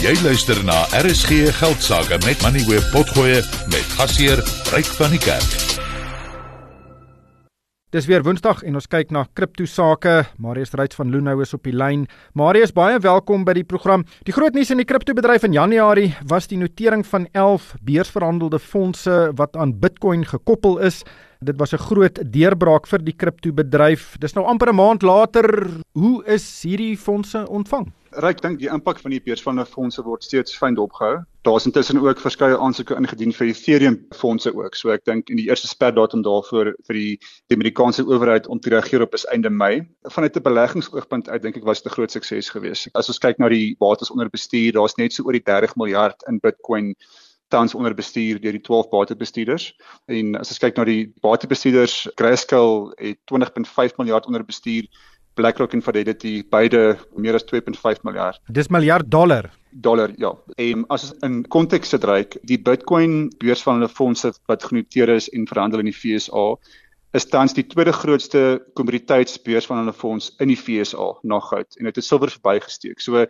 Jy luister na RSG Geldsaake met Money Web Potgoe met gasheer Ryk van die Kerk. Dis weer Woensdag en ons kyk na kripto sake. Marius Ryds van Loonhou is op die lyn. Marius, baie welkom by die program. Die groot nuus in die kriptobedryf in Januarie was die notering van 11 beursverhandelde fondse wat aan Bitcoin gekoppel is. Dit was 'n groot deurbraak vir die kriptobedryf. Dis nou amper 'n maand later. Hoe is hierdie fondse ontvang? Ryk dink die impak van die beursvande fondse word steeds fyn dopgehou. Daar's intussen ook verskeie aansoeke ingedien vir Ethereum fondse ook. So ek dink in die eerste sperdatum daarvoor vir die, die Amerikaanse owerheid om te reageer op is einde Mei. Vanuit 'n beleggingsoogpunt uit dink ek was dit 'n groot sukses geweest. As ons kyk na die bates onder bestuur, daar's net so oor die 30 miljard in Bitcoin tans onder bestuur deur die 12 batebestuurders. En as ons kyk na die batebestuurders, Grayscale het 20.5 miljard onder bestuur BlackRock en Fidelity beide meer as 2.5 miljard. Dis miljard dollar. Dollar, ja. En as in konteks sit ryk, die Bitcoin beurs van hulle fondse wat genoteer is en verhandel in die FSA is tans die tweede grootste kommoditeitsbeurs van hulle fonds in die FSA na goud en dit het silwer verbygesteek. So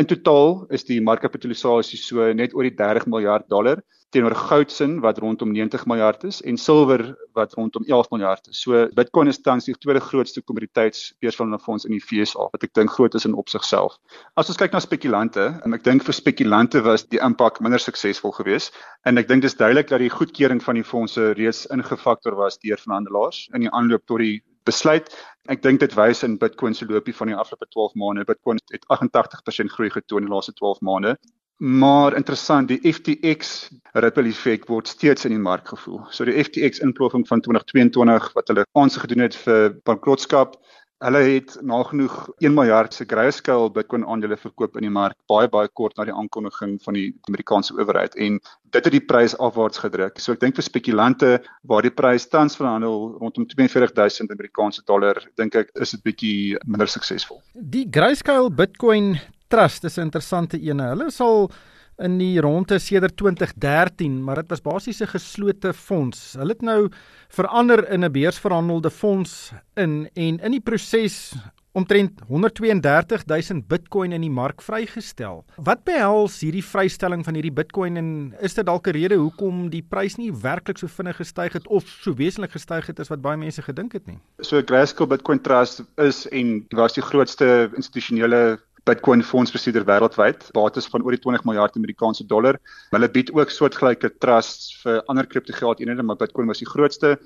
in totaal is die markkapitalisasie so net oor die 30 miljard dollar teenoor goudsin wat rondom 90 miljard is en silwer wat rondom 11 miljard is. So Bitcoin is tans die tweede grootste kommoditeitsbeurs van fonds in die FSA wat ek dink groot is in opsigself. As ons kyk na spekulante en ek dink vir spekulante was die impak minder suksesvol geweest en ek dink dis duidelik dat die goedkeuring van die fondse reeds ingefaktor was deur verhandelaars in die aanloop tot die besluit. Ek dink dit wys in Bitcoin se loopie van die afgelope 12 maande. Bitcoin het 88% groei getoon in die laaste 12 maande. Maar interessant, die FTX ripple effek word steeds in die mark gevoel. So die FTX inploffing van 2022 wat hulle aansig gedoen het vir bankrotskap, hulle het nagenoeg 1 miljard se grayscale Bitcoin aandele verkoop in die mark baie baie kort na die aankondiging van die Amerikaanse owerheid en dit het die prys afwaarts gedruk. So ek dink vir spekulante waar die prys tans verhandel rondom 42000 Amerikaanse dollar, dink ek is dit bietjie minder suksesvol. Die grayscale Bitcoin Trust is 'n interessante een. Hulle sal in die ronde sedert 2013, maar dit was basies 'n geslote fonds. Hulle het nou verander in 'n beursverhandelde fonds in en in die proses omtrent 132000 Bitcoin in die mark vrygestel. Wat behels hierdie vrystelling van hierdie Bitcoin en is dit dalk 'n rede hoekom die prys nie werklik so vinnig gestyg het of so wesentlik gestyg het as wat baie mense gedink het nie? So Grayscale Bitcoin Trust is en was die grootste institusionele Bitcoin fondsbestuurder wêreldwyd, bates van oor die 20 miljard Amerikaanse dollar. Hulle bied ook soortgelyke trusts vir ander kriptogeldeenhede, maar Bitcoin was die grootste.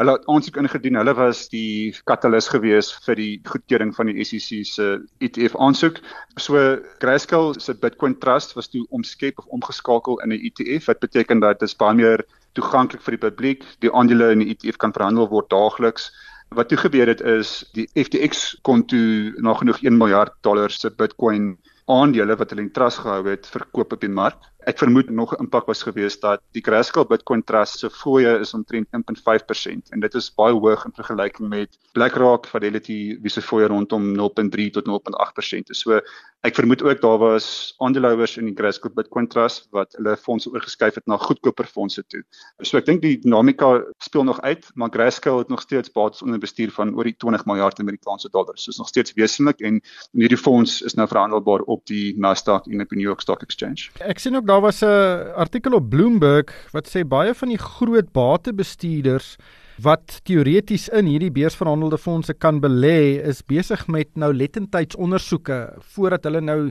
Hulle het aansoek ingedien. Hulle was die katalis gewees vir die goedkeuring van die SEC se ETF aansoek. So Grayscale se Bitcoin Trust was toe omskep of omgeskakel in 'n ETF wat beteken dat dit baie meer toeganklik vir die publiek. Die aandele in die ETF kan verhandel word daagliks. Wat toe gebeur het is die FTX kon toe nog genoeg 1 miljard dollar se Bitcoin aandele wat hulle in trust gehou het verkoop op die mark. Ek vermoed nog 'n impak was gewees dat die Grayscale Bitcoin Trust se fooie is omtrent 1.5% en dit is baie hoog in vergelyking met BlackRock, Fidelity wie se fooie rondom 0.3 tot 0.8% is. So ek vermoed ook daar was aandeelhouers in die Grayscale Bitcoin Trust wat hulle fondse oorgeskuif het na goedkoper fondse toe. So ek dink die dinamika speel nog uit, maar Grayscale het nog steeds bates onder bestuur van oor die 20 miljard Amerikaanse dollar. So is nog steeds wesentlik en hierdie fonds is nou verhandelbaar op die Nasdaq en op die New York Stock Exchange. Ek sien ook daar was 'n artikel op Bloomberg wat sê baie van die groot batebestuurders wat teoreties in hierdie beursverhandelde fondse kan belê is besig met nou lettentydsondersoeke voordat hulle nou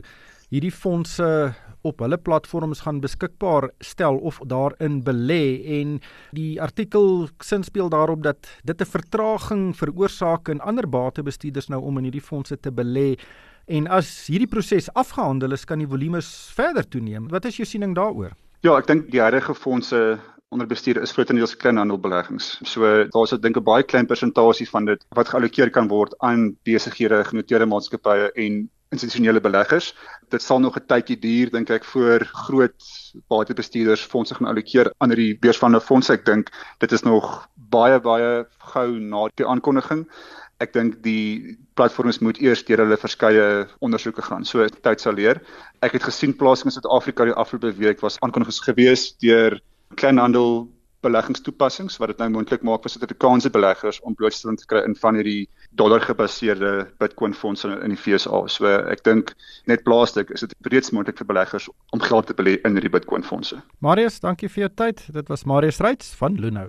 hierdie fondse op hulle platforms gaan beskikbaar stel of daarin belê. En die artikel sinspeel daarop dat dit 'n vertraging veroorsaak in ander batebestuurders nou om in hierdie fondse te belê En as hierdie proses afgehandel is, kan die volumes verder toeneem. Wat is jou siening daaroor? Ja, ek dink die huidige fondse onder bestuur is grootendeels kleinhandelbeleggings. So daar's ek dink 'n baie klein persentasie van dit wat geallokeer kan word aan besighede, genoteerde maatskappye en institusionele beleggers. Dit sal nog 'n tydjie duur dink ek voor groot batebestuurders fondse gaan allokeer aan hierdie beurs van 'n fonds. Ek dink dit is nog baie baie gou na die aankondiging ek dink die platforms moet eers deur hulle verskeie ondersoeke gaan. So tyd sal leer. Ek het gesien plasings in Suid-Afrika die afgelope week was aankondigings gewees deur kleinhandel beleggingstoepassings wat dit nou moontlik maak vir Suid-Afrikaanse beleggers om blootstelling te kry in van hierdie dollar-gebaseerde Bitcoin fondse in die FSA. So ek dink net plaaslik is dit reeds moontlik vir beleggers om geld te belê in hierdie Bitcoin fondse. Marius, dankie vir jou tyd. Dit was Marius Reitz van Luno.